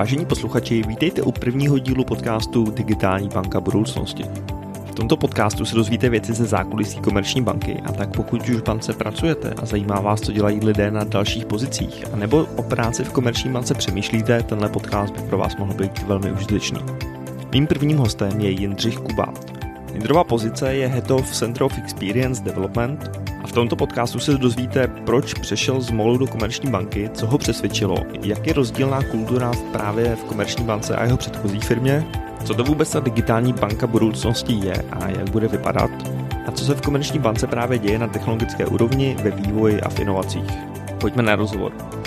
Vážení posluchači, vítejte u prvního dílu podcastu Digitální banka budoucnosti. V tomto podcastu se dozvíte věci ze zákulisí komerční banky a tak pokud už v bance pracujete a zajímá vás, co dělají lidé na dalších pozicích, nebo o práci v komerční bance přemýšlíte, tenhle podcast by pro vás mohl být velmi užitečný. Mým prvním hostem je Jindřich Kubát. Jindrova pozice je Head of Center of Experience Development v tomto podcastu se dozvíte, proč přešel z MOLu do komerční banky, co ho přesvědčilo, jak je rozdílná kultura právě v komerční bance a jeho předchozí firmě, co to vůbec ta digitální banka budoucnosti je a jak bude vypadat, a co se v komerční bance právě děje na technologické úrovni, ve vývoji a v inovacích. Pojďme na rozhovor.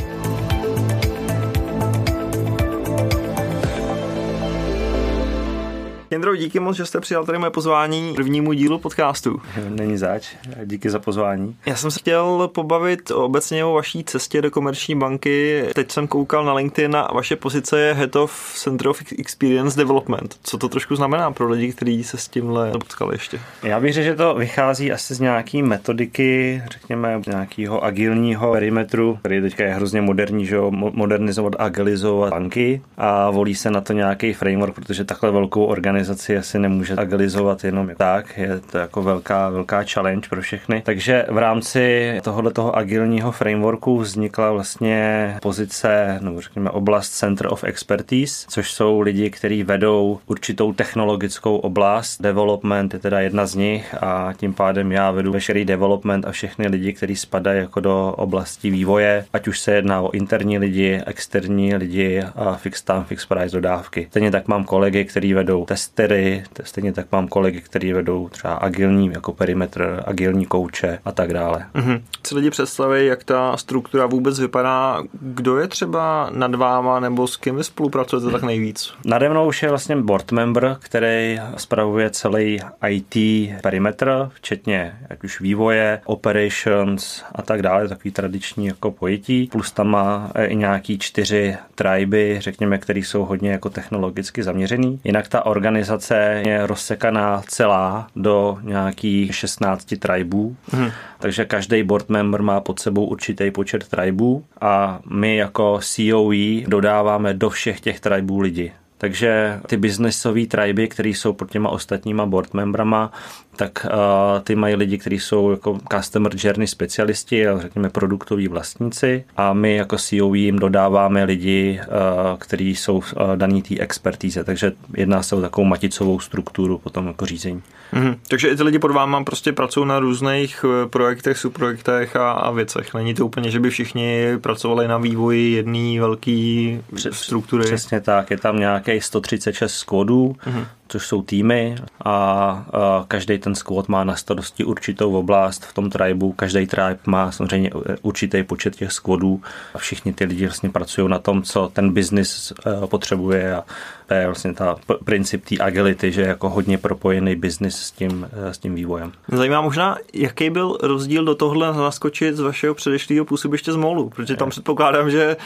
Jindro, díky moc, že jste přijal tady moje pozvání prvnímu dílu podcastu. Není zač, díky za pozvání. Já jsem se chtěl pobavit obecně o vaší cestě do komerční banky. Teď jsem koukal na LinkedIn a vaše pozice je Head of Center of Experience Development. Co to trošku znamená pro lidi, kteří se s tímhle potkali ještě? Já bych řekl, že to vychází asi z nějaký metodiky, řekněme, nějakého agilního perimetru, který teďka je hrozně moderní, že jo, modernizovat, agilizovat banky a volí se na to nějaký framework, protože takhle velkou organizaci organizaci asi nemůže agilizovat jenom tak, je to jako velká, velká challenge pro všechny. Takže v rámci tohoto toho agilního frameworku vznikla vlastně pozice, nebo řekněme oblast Center of Expertise, což jsou lidi, kteří vedou určitou technologickou oblast. Development je teda jedna z nich a tím pádem já vedu veškerý development a všechny lidi, kteří spadají jako do oblasti vývoje, ať už se jedná o interní lidi, externí lidi a fixed time, fixed price dodávky. Stejně tak mám kolegy, kteří vedou test testery, stejně tak mám kolegy, kteří vedou třeba agilní jako perimetr, agilní kouče a tak dále. Mm-hmm. Co lidi představí, jak ta struktura vůbec vypadá, kdo je třeba nad váma nebo s kým vy spolupracujete tak nejvíc? Nade mnou už je vlastně board member, který spravuje celý IT perimetr, včetně jak už vývoje, operations a tak dále, takový tradiční jako pojetí. Plus tam má i nějaký čtyři triby, řekněme, které jsou hodně jako technologicky zaměřený. Jinak ta organizace organizace je rozsekaná celá do nějakých 16 tribů, hmm. takže každý board member má pod sebou určitý počet tribů a my jako COE dodáváme do všech těch tribů lidi. Takže ty biznesové triby, které jsou pod těma ostatníma board membrama, tak uh, ty mají lidi, kteří jsou jako customer journey specialisti, řekněme produktoví vlastníci a my jako CEO jim dodáváme lidi, uh, kteří jsou uh, daný té expertíze, takže jedná se o takovou maticovou strukturu potom jako řízení. Mm-hmm. Takže i ty lidi pod váma prostě pracují na různých projektech, subprojektech a, a věcech. Není to úplně, že by všichni pracovali na vývoji jedné velké struktury. Přesně tak, je tam nějaký 136 skódů, mm-hmm což jsou týmy a, každý ten squad má na starosti určitou oblast v tom tribu. Každý tribe má samozřejmě určitý počet těch squadů a všichni ty lidi vlastně pracují na tom, co ten biznis e, potřebuje a to je vlastně ta princip té agility, že je jako hodně propojený biznis s tím, e, s tím vývojem. Zajímá možná, jaký byl rozdíl do tohle naskočit z vašeho předešlého působiště z MOLu, protože tam předpokládám, že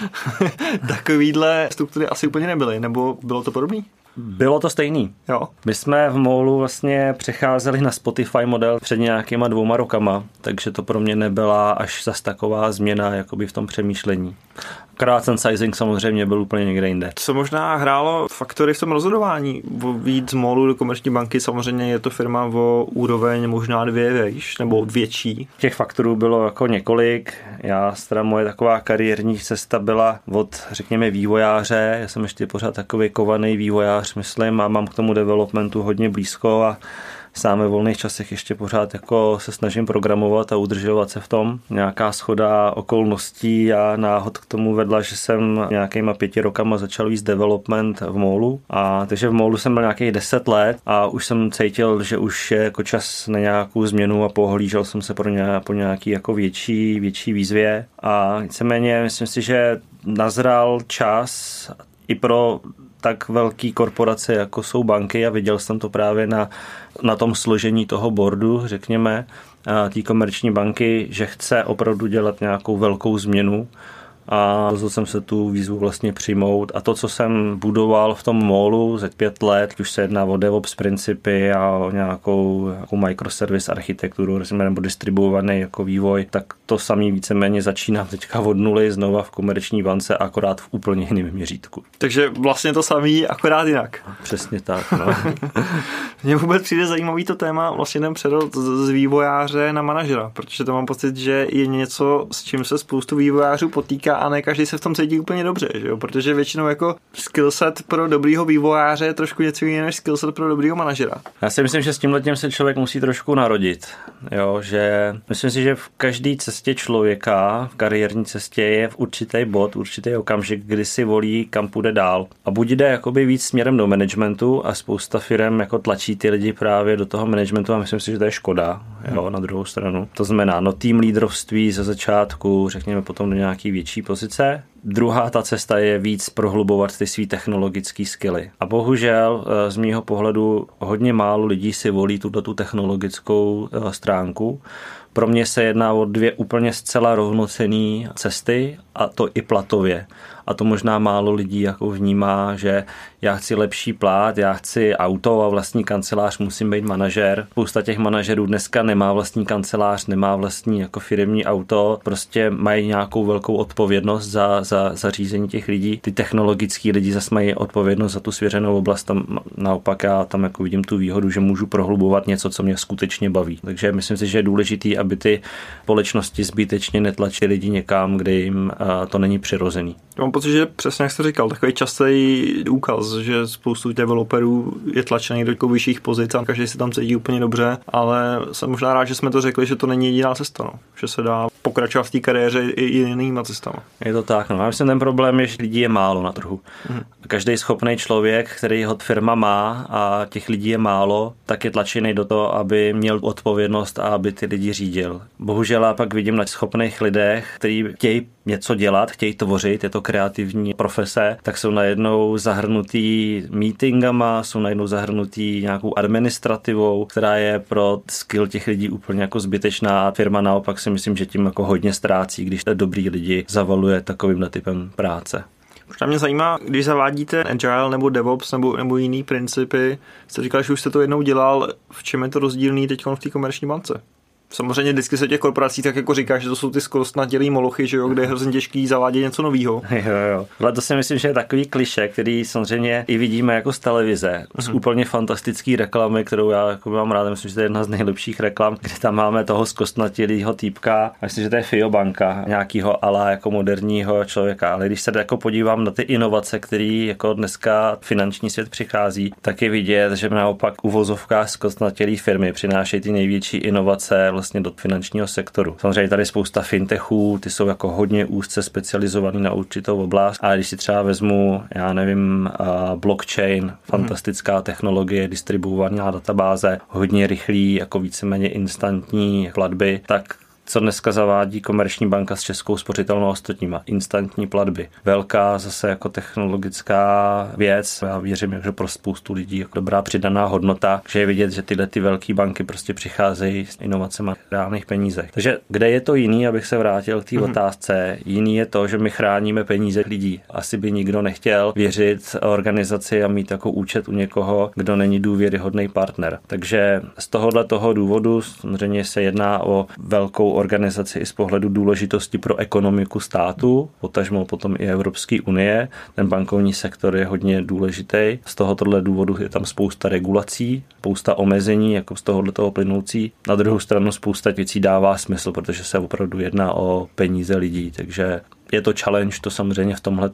takovýhle struktury asi úplně nebyly, nebo bylo to podobné? Bylo to stejný. Jo. My jsme v Molu vlastně přecházeli na Spotify model před nějakýma dvouma rokama, takže to pro mě nebyla až zas taková změna jakoby v tom přemýšlení. Akorát ten sizing samozřejmě byl úplně někde jinde. Co možná hrálo faktory v tom rozhodování? Víc z molu do komerční banky samozřejmě je to firma o úroveň možná dvě víš, nebo větší. Těch faktorů bylo jako několik. Já teda moje taková kariérní cesta byla od, řekněme, vývojáře. Já jsem ještě pořád takový kovaný vývojář, myslím, a mám k tomu developmentu hodně blízko a sám ve volných časech ještě pořád jako se snažím programovat a udržovat se v tom. Nějaká schoda okolností a náhod k tomu vedla, že jsem nějakýma pěti rokama začal víc development v Molu. A takže v Molu jsem byl nějakých deset let a už jsem cítil, že už je jako čas na nějakou změnu a pohlížel jsem se pro nějaký, po nějaký jako větší, větší výzvě. A nicméně myslím si, že nazral čas i pro tak velký korporace, jako jsou banky a viděl jsem to právě na, na tom složení toho boardu, řekněme, té komerční banky, že chce opravdu dělat nějakou velkou změnu a rozhodl jsem se tu výzvu vlastně přijmout a to, co jsem budoval v tom molu za pět let, už se jedná o DevOps principy a o nějakou, nějakou microservice architekturu, nebo distribuovaný jako vývoj, tak to samý víceméně začínám teďka od nuly znova v komerční bance, akorát v úplně jiném měřítku. Takže vlastně to samý, akorát jinak. Přesně tak. No. Mně vůbec přijde zajímavý to téma, vlastně ten přerod z vývojáře na manažera, protože to mám pocit, že je něco, s čím se spoustu vývojářů potýká a ne každý se v tom cítí úplně dobře, že jo? protože většinou jako skillset pro dobrýho vývojáře je trošku něco jiného než skillset pro dobrýho manažera. Já si myslím, že s tímhle se člověk musí trošku narodit, jo? že myslím si, že v každé cestě člověka, v kariérní cestě je v určitý bod, určitý okamžik, kdy si volí, kam půjde dál. A buď jde jakoby víc směrem do managementu a spousta firm jako tlačí ty lidi právě do toho managementu a myslím si, že to je škoda, jo, na druhou stranu. To znamená, no tým lídrovství ze začátku, řekněme potom do nějaký větší pozice. Druhá ta cesta je víc prohlubovat ty svý technologické skily. A bohužel eh, z mýho pohledu hodně málo lidí si volí tuto tu technologickou eh, stránku. Pro mě se jedná o dvě úplně zcela rovnocené cesty a to i platově a to možná málo lidí jako vnímá, že já chci lepší plát, já chci auto a vlastní kancelář, musím být manažer. Spousta těch manažerů dneska nemá vlastní kancelář, nemá vlastní jako firmní auto, prostě mají nějakou velkou odpovědnost za, za, za řízení těch lidí. Ty technologický lidi zase mají odpovědnost za tu svěřenou oblast, tam naopak já tam jako vidím tu výhodu, že můžu prohlubovat něco, co mě skutečně baví. Takže myslím si, že je důležitý, aby ty společnosti zbytečně netlačily lidi někam, kde jim to není přirozený. Mám pocit, že přesně jak jste říkal, takový častý úkaz, že spoustu developerů je tlačený do vyšších pozic a každý se tam cítí úplně dobře, ale jsem možná rád, že jsme to řekli, že to není jediná cesta, no. že se dá pokračovat v té kariéře i jinýma cestama. Je to tak, no. Já myslím, ten problém je, že lidí je málo na trhu. Mm. Každý schopný člověk, který ho firma má a těch lidí je málo, tak je tlačený do toho, aby měl odpovědnost a aby ty lidi řídil. Bohužel já pak vidím na schopných lidech, kteří chtějí něco dělat, chtějí tvořit, je to kreativní profese, tak jsou najednou zahrnutý meetingama, jsou najednou zahrnutý nějakou administrativou, která je pro skill těch lidí úplně jako zbytečná. Firma naopak si myslím, že tím jako hodně ztrácí, když dobrý lidi zavaluje takovým typem práce. Možná mě zajímá, když zavádíte Agile nebo DevOps nebo, nebo jiný principy, jste říkal, že už jste to jednou dělal, v čem je to rozdílný teď v té komerční bance? Samozřejmě vždycky se těch korporací tak jako říká, že to jsou ty zkostnatělý molochy, že jo, kde je hrozně těžký zavádět něco nového. Jo, jo. Ale to si myslím, že je takový kliše, který samozřejmě i vidíme jako z televize. Mm-hmm. Z mhm. úplně fantastický reklamy, kterou já jako mám rád, myslím, že to je jedna z nejlepších reklam, kde tam máme toho zkostnatělého týpka. Myslím, že to je Fiobanka, nějakého ala jako moderního člověka. Ale když se jako podívám na ty inovace, které jako dneska finanční svět přichází, tak je vidět, že naopak uvozovkách zkostnatělý firmy přinášejí ty největší inovace vlastně do finančního sektoru. Samozřejmě tady spousta fintechů, ty jsou jako hodně úzce specializovaný na určitou oblast, ale když si třeba vezmu, já nevím, blockchain, fantastická technologie, distribuovaná databáze, hodně rychlý, jako víceméně instantní platby, tak co dneska zavádí komerční banka s českou spořitelnou ostatníma. Instantní platby. Velká zase jako technologická věc. Já věřím, že pro spoustu lidí jako dobrá přidaná hodnota, že je vidět, že tyhle ty velké banky prostě přicházejí s inovacemi reálných penízech. Takže kde je to jiný, abych se vrátil k té mm-hmm. otázce, jiný je to, že my chráníme peníze lidí. Asi by nikdo nechtěl věřit organizaci a mít jako účet u někoho, kdo není důvěryhodný partner. Takže z tohohle toho důvodu samozřejmě se jedná o velkou organizaci i z pohledu důležitosti pro ekonomiku státu, potažmo potom i Evropské unie. Ten bankovní sektor je hodně důležitý. Z tohoto důvodu je tam spousta regulací, spousta omezení, jako z tohohle toho plynoucí. Na druhou stranu spousta věcí dává smysl, protože se opravdu jedná o peníze lidí, takže je to challenge to samozřejmě v tomhle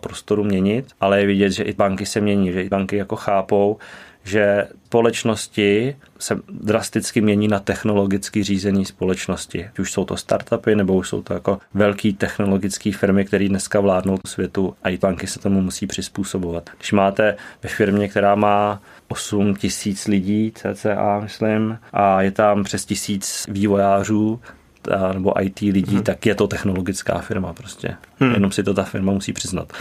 prostoru měnit, ale je vidět, že i banky se mění, že i banky jako chápou, že společnosti se drasticky mění na technologicky řízení společnosti. Už jsou to startupy, nebo už jsou to jako velké technologické firmy, které dneska vládnou světu a i banky se tomu musí přizpůsobovat. Když máte ve firmě, která má 8 tisíc lidí cca, myslím, a je tam přes tisíc vývojářů, nebo IT lidí, hmm. tak je to technologická firma prostě. Hmm. Jenom si to ta firma musí přiznat.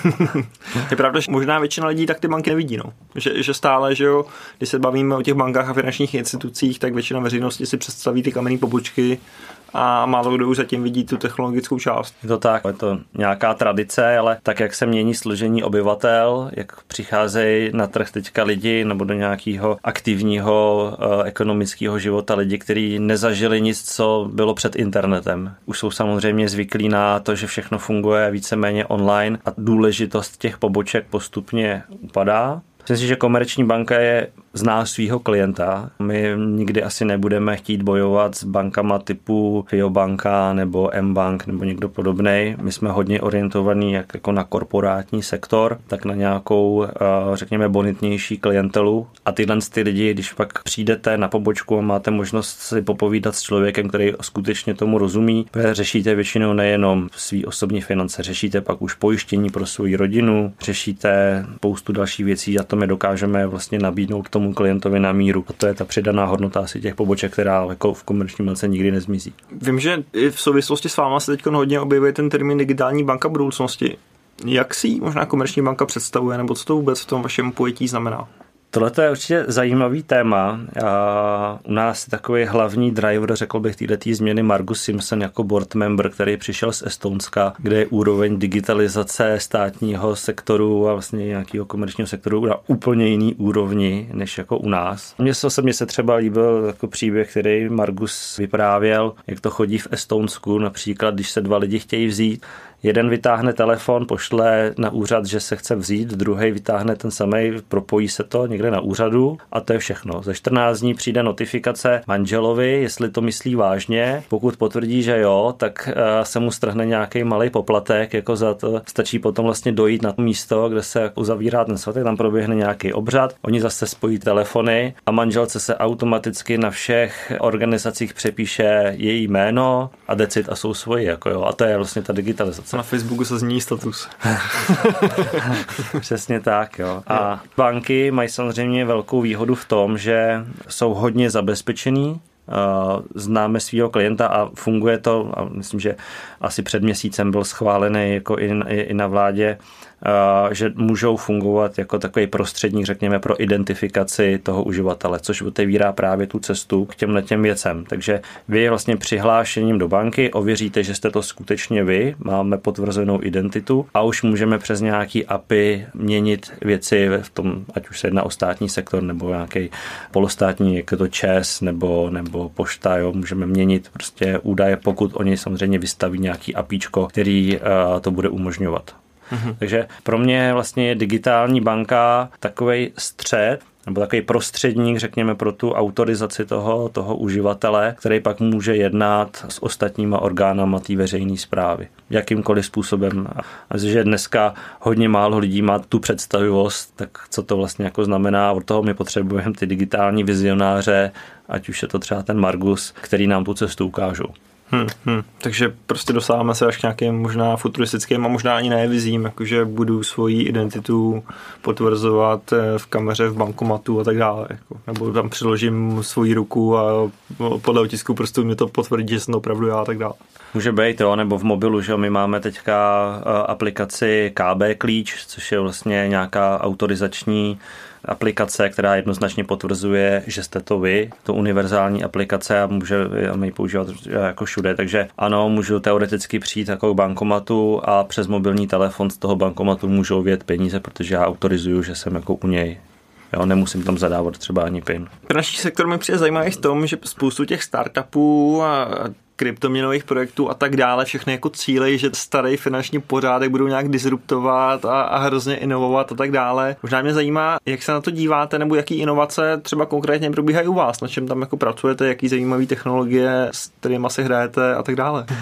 je pravda, že možná většina lidí tak ty banky nevidí, no. Že, že stále, že jo, když se bavíme o těch bankách a finančních institucích, tak většina veřejnosti si představí ty kamenné pobočky a málo kdo už zatím vidí tu technologickou část. Je to tak, je to nějaká tradice, ale tak, jak se mění složení obyvatel, jak přicházejí na trh teďka lidi nebo do nějakého aktivního uh, ekonomického života lidi, kteří nezažili nic, co bylo před internetem. Už jsou samozřejmě zvyklí na to, že všechno funguje víceméně online a důležitost těch poboček postupně upadá. Myslím si, že komerční banka je zná svého klienta. My nikdy asi nebudeme chtít bojovat s bankama typu Fiobanka nebo M-Bank nebo někdo podobný. My jsme hodně orientovaní jak jako na korporátní sektor, tak na nějakou, eh, řekněme, bonitnější klientelu. A tyhle ty lidi, když pak přijdete na pobočku a máte možnost si popovídat s člověkem, který skutečně tomu rozumí, řešíte většinou nejenom svý osobní finance, řešíte pak už pojištění pro svou rodinu, řešíte spoustu dalších věcí a to my dokážeme vlastně nabídnout tomu tomu klientovi na míru. A to je ta přidaná hodnota asi těch poboček, která jako v komerční bance nikdy nezmizí. Vím, že i v souvislosti s váma se teď hodně objevuje ten termín digitální banka budoucnosti. Jak si možná komerční banka představuje, nebo co to vůbec v tom vašem pojetí znamená? Tohle je určitě zajímavý téma. A u nás takový hlavní driver, řekl bych, této změny Margus Simpson jako board member, který přišel z Estonska, kde je úroveň digitalizace státního sektoru a vlastně nějakého komerčního sektoru na úplně jiný úrovni, než jako u nás. Mně se osobně se třeba líbil jako příběh, který Margus vyprávěl, jak to chodí v Estonsku, například, když se dva lidi chtějí vzít, Jeden vytáhne telefon, pošle na úřad, že se chce vzít, druhý vytáhne ten samý, propojí se to někde na úřadu a to je všechno. Za 14 dní přijde notifikace manželovi, jestli to myslí vážně. Pokud potvrdí, že jo, tak eh, se mu strhne nějaký malý poplatek, jako za to stačí potom vlastně dojít na to místo, kde se uzavírá ten svatek, tam proběhne nějaký obřad, oni zase spojí telefony a manželce se automaticky na všech organizacích přepíše její jméno a decit a jsou svoji, jako jo. A to je vlastně ta digitalizace. Na Facebooku se zní status. Přesně tak, jo. A banky mají samozřejmě velkou výhodu v tom, že jsou hodně zabezpečený, známe svého klienta a funguje to, a myslím, že asi před měsícem byl schválený jako i na vládě že můžou fungovat jako takový prostředník, řekněme, pro identifikaci toho uživatele, což otevírá právě tu cestu k těmhle těm věcem. Takže vy vlastně přihlášením do banky ověříte, že jste to skutečně vy, máme potvrzenou identitu a už můžeme přes nějaký API měnit věci v tom, ať už se jedná o státní sektor nebo nějaký polostátní, jako to ČES nebo, nebo pošta, jo, můžeme měnit prostě údaje, pokud oni samozřejmě vystaví nějaký APIčko, který uh, to bude umožňovat. Mm-hmm. Takže pro mě vlastně je digitální banka takový střed, nebo takový prostředník, řekněme, pro tu autorizaci toho, toho uživatele, který pak může jednat s ostatníma orgánama té veřejné zprávy. Jakýmkoliv způsobem. A že dneska hodně málo lidí má tu představivost, tak co to vlastně jako znamená. Od toho my potřebujeme ty digitální vizionáře, ať už je to třeba ten Margus, který nám tu cestu ukážou. Hmm, hmm. Takže prostě dosáváme se až k nějakým možná futuristickým a možná ani ne vizím, jakože budu svoji identitu potvrzovat eh, v kameře, v bankomatu a tak dále. Jako. Nebo tam přiložím svoji ruku a podle otisku prstů mi to potvrdí, že jsem opravdu já a tak dále. Může být, jo, nebo v mobilu, že my máme teďka eh, aplikaci KB klíč, což je vlastně nějaká autorizační aplikace, která jednoznačně potvrzuje, že jste to vy, to univerzální aplikace a můžeme ji používat jako všude. Takže ano, můžu teoreticky přijít jako bankomatu a přes mobilní telefon z toho bankomatu můžou vědět peníze, protože já autorizuju, že jsem jako u něj. Jo, nemusím tam zadávat třeba ani PIN. Naší sektor mi přijde zajímavý v tom, že spoustu těch startupů a kryptoměnových projektů a tak dále, všechny jako cíle, že starý finanční pořádek budou nějak disruptovat a, a hrozně inovovat a tak dále. Možná mě zajímá, jak se na to díváte, nebo jaký inovace třeba konkrétně probíhají u vás, na čem tam jako pracujete, jaký zajímavé technologie, s kterými si hrajete a tak dále.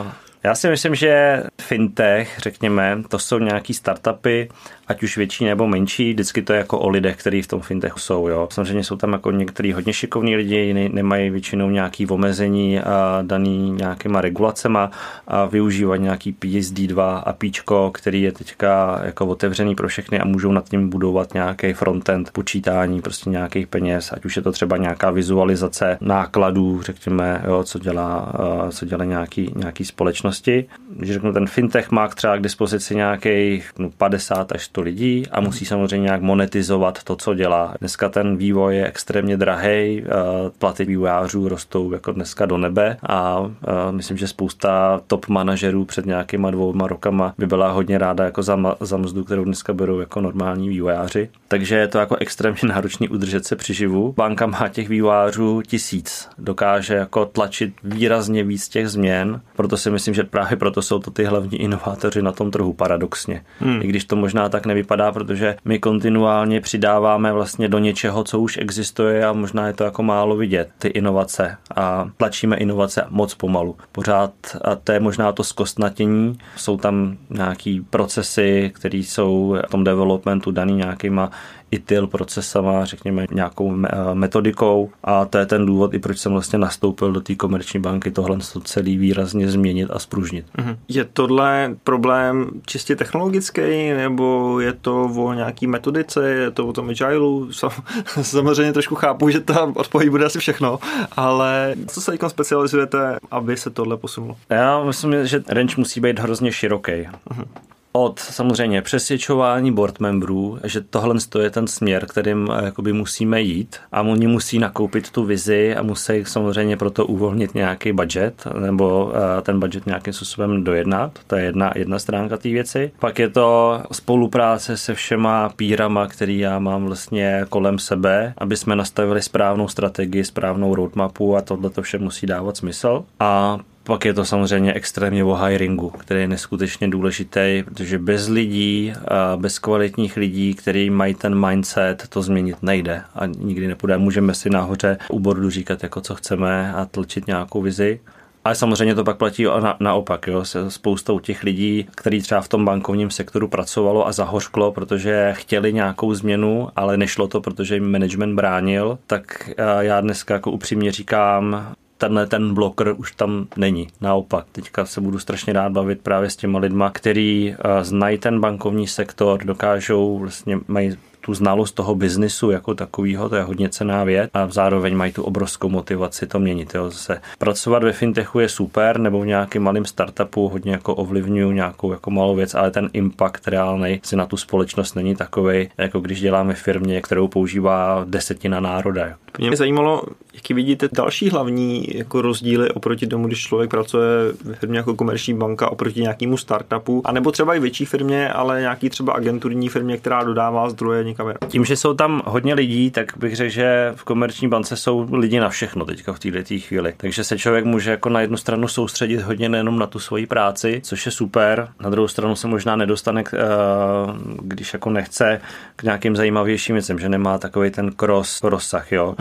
Uh, já si myslím, že fintech, řekněme, to jsou nějaký startupy, ať už větší nebo menší, vždycky to je jako o lidech, kteří v tom fintechu jsou. Jo. Samozřejmě jsou tam jako některý hodně šikovní lidi, jiní nemají většinou nějaký omezení a daný nějakýma regulacema a využívají nějaký PSD2 APIčko, který je teďka jako otevřený pro všechny a můžou nad tím budovat nějaký frontend počítání prostě nějakých peněz, ať už je to třeba nějaká vizualizace nákladů, řekněme, jo, co dělá, co dělá nějaký, nějaký společnost společnosti. Když řeknu, ten fintech má třeba k dispozici nějakých no, 50 až 100 lidí a musí samozřejmě nějak monetizovat to, co dělá. Dneska ten vývoj je extrémně drahý, platy vývojářů rostou jako dneska do nebe a myslím, že spousta top manažerů před nějakýma dvouma rokama by byla hodně ráda jako za, za mzdu, kterou dneska berou jako normální vývojáři. Takže je to jako extrémně náročný udržet se přiživu. Banka má těch vývojářů tisíc, dokáže jako tlačit výrazně víc těch změn, proto si myslím, že právě proto jsou to ty hlavní inovátoři na tom trhu, paradoxně. Hmm. I když to možná tak nevypadá, protože my kontinuálně přidáváme vlastně do něčeho, co už existuje a možná je to jako málo vidět, ty inovace a tlačíme inovace moc pomalu. Pořád a to je možná to zkostnatění, jsou tam nějaký procesy, které jsou v tom developmentu daný nějakýma ITIL procesama, řekněme nějakou metodikou a to je ten důvod, i proč jsem vlastně nastoupil do té komerční banky, tohle to celý výrazně změnit a spružnit. Mhm. Je tohle problém čistě technologický, nebo je to o nějaký metodice, je to o tom agileu? Samozřejmě trošku chápu, že ta odpověď bude asi všechno, ale co se teď specializujete, aby se tohle posunulo? Já myslím, že range musí být hrozně široký. Uh-huh od samozřejmě přesvědčování board memberů, že tohle je ten směr, kterým eh, jakoby musíme jít a oni musí nakoupit tu vizi a musí samozřejmě proto uvolnit nějaký budget nebo eh, ten budget nějakým způsobem dojednat. To je jedna, jedna stránka té věci. Pak je to spolupráce se všema pírama, který já mám vlastně kolem sebe, aby jsme nastavili správnou strategii, správnou roadmapu a tohle to vše musí dávat smysl. A pak je to samozřejmě extrémně o hiringu, který je neskutečně důležitý, protože bez lidí, bez kvalitních lidí, kteří mají ten mindset, to změnit nejde a nikdy nepůjde. Můžeme si nahoře u bordu říkat, jako co chceme a tlčit nějakou vizi. Ale samozřejmě to pak platí na, naopak, jo, spoustou těch lidí, kteří třeba v tom bankovním sektoru pracovalo a zahořklo, protože chtěli nějakou změnu, ale nešlo to, protože jim management bránil, tak já dneska jako upřímně říkám, tenhle ten bloker už tam není. Naopak, teďka se budu strašně rád bavit právě s těma lidma, který uh, znají ten bankovní sektor, dokážou, vlastně mají tu znalost toho biznisu jako takového, to je hodně cená věc a zároveň mají tu obrovskou motivaci to měnit. Jo. Zase pracovat ve fintechu je super, nebo v nějakém malém startupu hodně jako ovlivňuju nějakou jako malou věc, ale ten impact reálný si na tu společnost není takový, jako když děláme firmě, kterou používá desetina národa. Mě zajímalo, jaký vidíte další hlavní jako rozdíly oproti tomu, když člověk pracuje ve firmě jako komerční banka oproti nějakému startupu, anebo třeba i větší firmě, ale nějaký třeba agenturní firmě, která dodává zdroje někam. Tím, že jsou tam hodně lidí, tak bych řekl, že v komerční bance jsou lidi na všechno teďka v této chvíli. Takže se člověk může jako na jednu stranu soustředit hodně nejenom na tu svoji práci, což je super. Na druhou stranu se možná nedostane, eh, když jako nechce k nějakým zajímavějším věcem, že nemá takový ten cross rozsah, jo.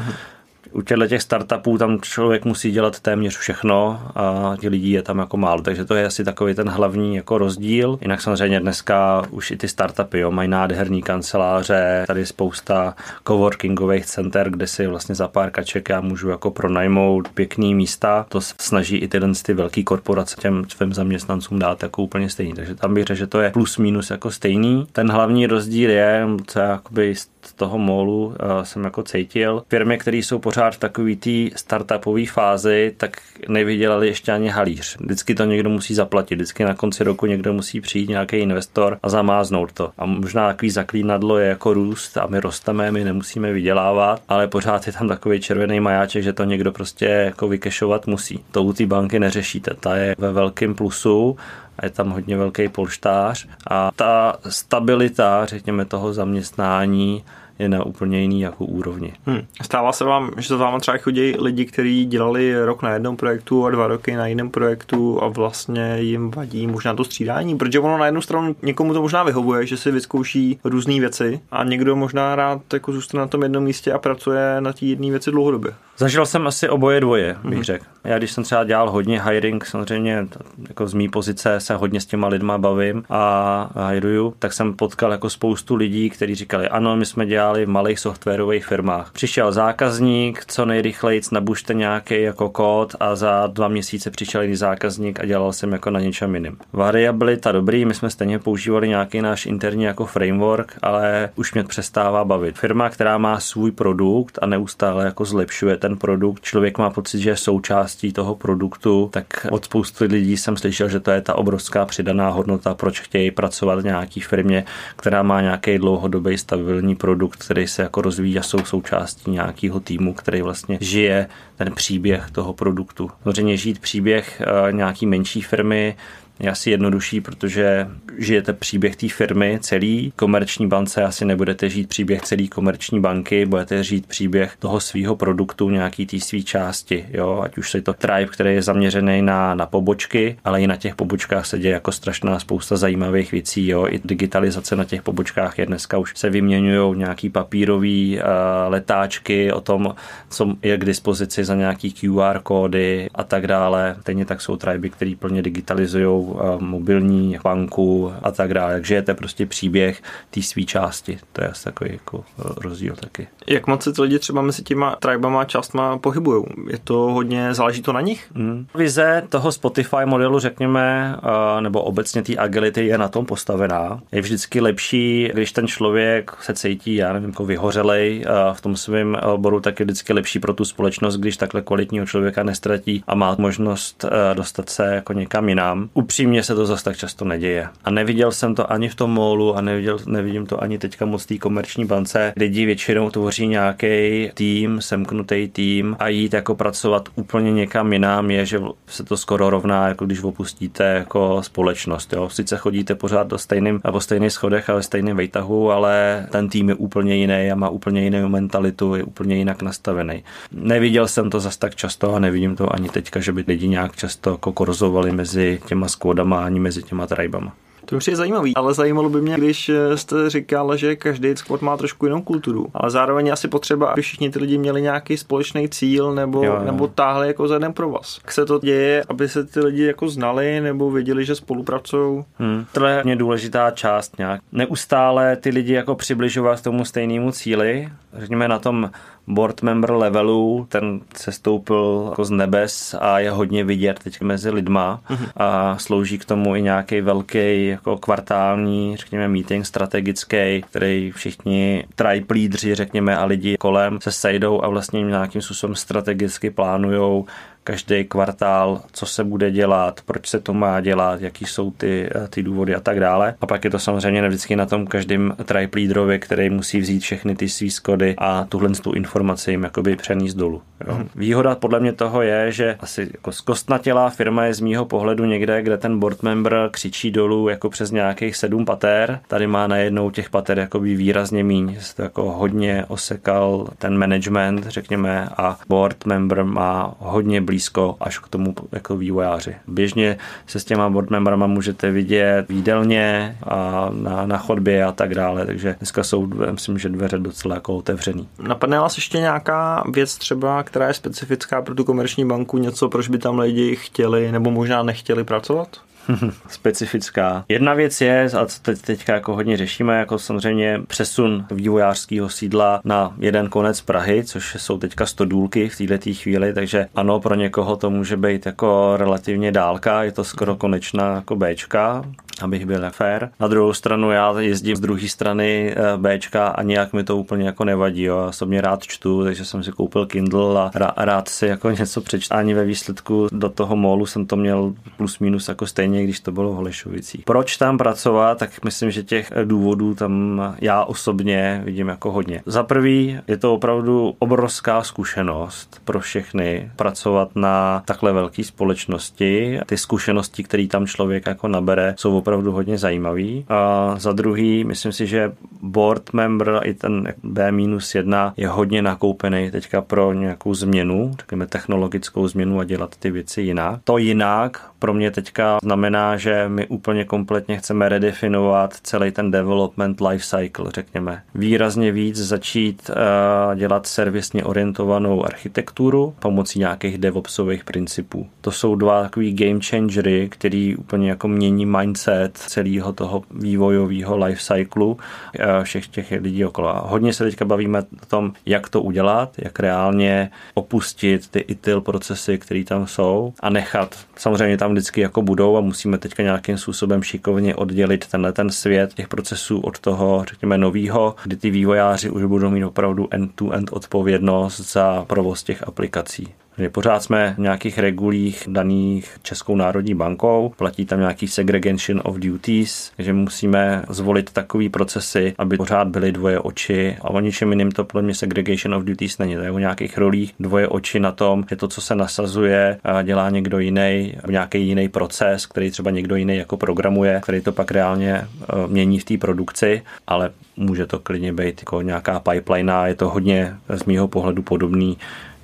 U těchto těch startupů tam člověk musí dělat téměř všechno a těch lidí je tam jako málo, takže to je asi takový ten hlavní jako rozdíl. Jinak samozřejmě dneska už i ty startupy jo, mají nádherný kanceláře, tady spousta coworkingových center, kde si vlastně za pár kaček já můžu jako pronajmout pěkný místa. To snaží i tyhle ty velké korporace těm svým zaměstnancům dát jako úplně stejný. Takže tam bych řekl, že to je plus minus jako stejný. Ten hlavní rozdíl je, co jakoby z toho molu uh, jsem jako cítil. Firmy, které jsou pořád v takové té startupové fázi, tak nevydělali ještě ani halíř. Vždycky to někdo musí zaplatit, vždycky na konci roku někdo musí přijít nějaký investor a zamáznout to. A možná takový zaklínadlo je jako růst a my rosteme, my nemusíme vydělávat, ale pořád je tam takový červený majáček, že to někdo prostě jako vykešovat musí. To u té banky neřešíte, ta je ve velkém plusu a je tam hodně velký polštář a ta stabilita, řekněme, toho zaměstnání je na úplně jiný jako úrovni. Hmm. Stává se vám, že za váma třeba chodí lidi, kteří dělali rok na jednom projektu a dva roky na jiném projektu a vlastně jim vadí možná to střídání, protože ono na jednu stranu někomu to možná vyhovuje, že si vyzkouší různé věci a někdo možná rád jako zůstane na tom jednom místě a pracuje na té jedné věci dlouhodobě. Zažil jsem asi oboje dvoje, bych mm-hmm. řekl. Já když jsem třeba dělal hodně hiring, samozřejmě jako z mý pozice se hodně s těma lidma bavím a hiruju, tak jsem potkal jako spoustu lidí, kteří říkali, ano, my jsme dělali v malých softwarových firmách. Přišel zákazník, co nejrychleji nabušte nějaký jako kód a za dva měsíce přišel jiný zákazník a dělal jsem jako na něčem jiném. Variabilita dobrý, my jsme stejně používali nějaký náš interní jako framework, ale už mě přestává bavit. Firma, která má svůj produkt a neustále jako zlepšuje ten produkt, člověk má pocit, že je součástí toho produktu, tak od spousty lidí jsem slyšel, že to je ta obrovská přidaná hodnota, proč chtějí pracovat v nějaký firmě, která má nějaký dlouhodobý stabilní produkt, který se jako rozvíjí a jsou součástí nějakého týmu, který vlastně žije ten příběh toho produktu. Samozřejmě žít příběh eh, nějaký menší firmy je asi jednodušší, protože žijete příběh té firmy celý. Komerční bance asi nebudete žít příběh celé komerční banky, budete žít příběh toho svého produktu, nějaký té své části. Jo? Ať už je to tribe, který je zaměřený na, na pobočky, ale i na těch pobočkách se děje jako strašná spousta zajímavých věcí. Jo? I digitalizace na těch pobočkách je dneska už se vyměňují nějaký papírový uh, letáčky o tom, co je k dispozici za nějaký QR kódy a tak dále. Stejně tak jsou triby, které plně digitalizují mobilní banku a tak dále. Takže je to prostě příběh té své části. To je asi takový jako rozdíl taky. Jak moc se ty lidi třeba mezi těma tribama částma pohybují? Je to hodně, záleží to na nich? Hmm. Vize toho Spotify modelu, řekněme, nebo obecně té agility je na tom postavená. Je vždycky lepší, když ten člověk se cítí, já nevím, jako vyhořelej v tom svém oboru, tak je vždycky lepší pro tu společnost, když takhle kvalitního člověka nestratí a má možnost dostat se jako někam jinam. Upří upřímně se to zase tak často neděje. A neviděl jsem to ani v tom mólu a neviděl, nevidím to ani teďka moc té komerční bance. Lidi většinou tvoří nějaký tým, semknutý tým a jít jako pracovat úplně někam jinam je, že se to skoro rovná, jako když opustíte jako společnost. Jo. Sice chodíte pořád do stejným, po stejných schodech a ve stejném vejtahu, ale ten tým je úplně jiný a má úplně jinou mentalitu, je úplně jinak nastavený. Neviděl jsem to zas tak často a nevidím to ani teďka, že by lidi nějak často jako korzovali mezi těma skvodama ani mezi těma tribama. To mi přijde zajímavý, ale zajímalo by mě, když eh, jste říkal, že každý squad má trošku jinou kulturu, ale zároveň je asi potřeba, aby všichni ty lidi měli nějaký společný cíl nebo, jo, jo. nebo táhli jako za jeden pro vás. Jak se to děje, aby se ty lidi jako znali nebo věděli, že spolupracují? Hmm. To je mě důležitá část nějak. Neustále ty lidi jako přibližovat tomu stejnému cíli, řekněme na tom board member levelu, ten se stoupil jako z nebes a je hodně vidět teď mezi lidma uh-huh. a slouží k tomu i nějaký velký jako kvartální, řekněme, meeting strategický, který všichni tribe lídři, řekněme, a lidi kolem se sejdou a vlastně nějakým způsobem strategicky plánujou každý kvartál, co se bude dělat, proč se to má dělat, jaký jsou ty, eh, ty důvody a tak dále. A pak je to samozřejmě vždycky na tom každém tribe leaderovi, který musí vzít všechny ty svý skody a tuhle tu informaci jim jakoby přenést dolů. Jo. Hmm. Výhoda podle mě toho je, že asi jako zkostnatělá firma je z mýho pohledu někde, kde ten board member křičí dolů jako přes nějakých sedm pater. Tady má najednou těch pater jakoby výrazně míň. Se to jako hodně osekal ten management, řekněme, a board member má hodně blíž blízko až k tomu jako vývojáři. Běžně se s těma board memberama můžete vidět v jídelně a na, na chodbě a tak dále, takže dneska jsou, myslím, že dveře docela jako otevřený. Napadne vás ještě nějaká věc třeba, která je specifická pro tu komerční banku, něco, proč by tam lidi chtěli nebo možná nechtěli pracovat? specifická. Jedna věc je, a co teď, teďka jako hodně řešíme, jako samozřejmě přesun vývojářského sídla na jeden konec Prahy, což jsou teďka stodůlky v této chvíli, takže ano, pro někoho to může být jako relativně dálka, je to skoro konečná jako Bčka, abych byl fair. Na druhou stranu já jezdím z druhé strany eh, Bčka a nějak mi to úplně jako nevadí. Jo. Já mě rád čtu, takže jsem si koupil Kindle a rád si jako něco přečtu. Ani ve výsledku do toho molu jsem to měl plus minus jako stejně, když to bylo v Holešovicích. Proč tam pracovat, tak myslím, že těch důvodů tam já osobně vidím jako hodně. Za prvý je to opravdu obrovská zkušenost pro všechny pracovat na takhle velké společnosti. Ty zkušenosti, které tam člověk jako nabere, jsou opravdu hodně zajímavý. A za druhý, myslím si, že board member i ten B-1 je hodně nakoupený teďka pro nějakou změnu, řekněme technologickou změnu a dělat ty věci jinak. To jinak pro mě teďka znamená, že my úplně kompletně chceme redefinovat celý ten development life cycle, řekněme. Výrazně víc začít uh, dělat servisně orientovanou architekturu pomocí nějakých DevOpsových principů. To jsou dva takový game changery, který úplně jako mění mindset mindset celého toho vývojového life cyclu eh, všech těch lidí okolo. A hodně se teďka bavíme o tom, jak to udělat, jak reálně opustit ty itil procesy, které tam jsou a nechat. Samozřejmě tam vždycky jako budou a musíme teďka nějakým způsobem šikovně oddělit tenhle ten svět těch procesů od toho, řekněme, novýho, kdy ty vývojáři už budou mít opravdu end-to-end odpovědnost za provoz těch aplikací. Že pořád jsme v nějakých regulích daných Českou národní bankou, platí tam nějaký segregation of duties, že musíme zvolit takový procesy, aby pořád byly dvoje oči a o ničem jiným to podle mě segregation of duties není. To je o nějakých rolích dvoje oči na tom, že to, co se nasazuje, dělá někdo jiný, nějaký jiný proces, který třeba někdo jiný jako programuje, který to pak reálně e, mění v té produkci, ale může to klidně být jako nějaká pipeline a je to hodně z mýho pohledu podobný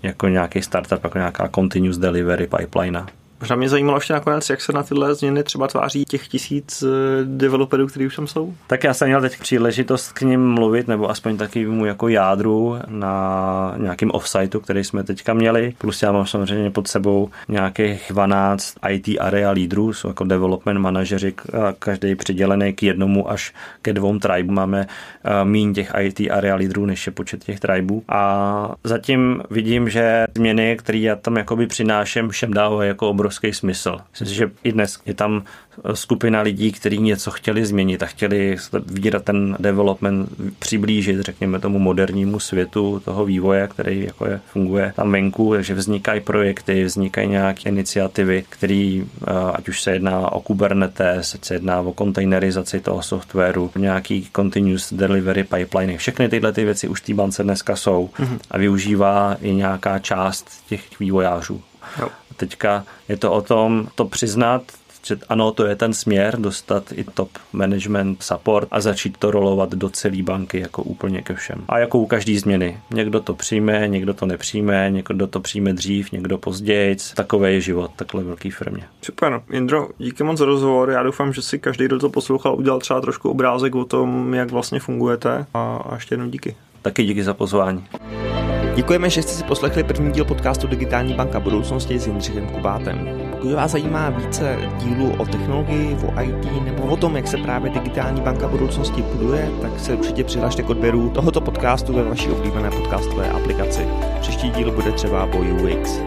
jako nějaký startup, jako nějaká continuous delivery pipeline. Možná mě zajímalo ještě nakonec, jak se na tyhle změny třeba tváří těch tisíc eh, developerů, kteří už tam jsou. Tak já jsem měl teď příležitost k ním mluvit, nebo aspoň taky mu jako jádru na nějakým offsiteu, který jsme teďka měli. Plus já mám samozřejmě pod sebou nějakých 12 IT area lídrů, jsou jako development manažeři, každý přidělený k jednomu až ke dvou tribe. Máme eh, míň těch IT area lídrů, než je počet těch tribů. A zatím vidím, že změny, které já tam jakoby přináším, všem dávají jako obrovský obrovský smysl. Myslím si, že i dnes je tam skupina lidí, kteří něco chtěli změnit a chtěli vidět ten development přiblížit, řekněme, tomu modernímu světu toho vývoje, který jako je, funguje tam venku, takže vznikají projekty, vznikají nějaké iniciativy, které, eh, ať už se jedná o Kubernetes, ať se jedná o kontejnerizaci toho softwaru, nějaký continuous delivery pipeline, všechny tyhle ty věci už v té bance dneska jsou mm-hmm. a využívá i nějaká část těch vývojářů. Jo. Teďka je to o tom to přiznat, že ano, to je ten směr, dostat i top management support a začít to rolovat do celé banky jako úplně ke všem. A jako u každý změny. Někdo to přijme, někdo to nepřijme, někdo to přijme dřív, někdo později. Takový je život takhle velký firmě. Super. Jindro, díky moc za rozhovor. Já doufám, že si každý, kdo to poslouchal, udělal třeba trošku obrázek o tom, jak vlastně fungujete. A, a ještě jednou díky. Taky díky za pozvání. Děkujeme, že jste si poslechli první díl podcastu Digitální banka budoucnosti s Jindřichem Kubátem. Pokud vás zajímá více dílů o technologii, o IT nebo o tom, jak se právě digitální banka budoucnosti buduje, tak se určitě přihlašte k odběru tohoto podcastu ve vaší oblíbené podcastové aplikaci. Příští díl bude třeba o UX.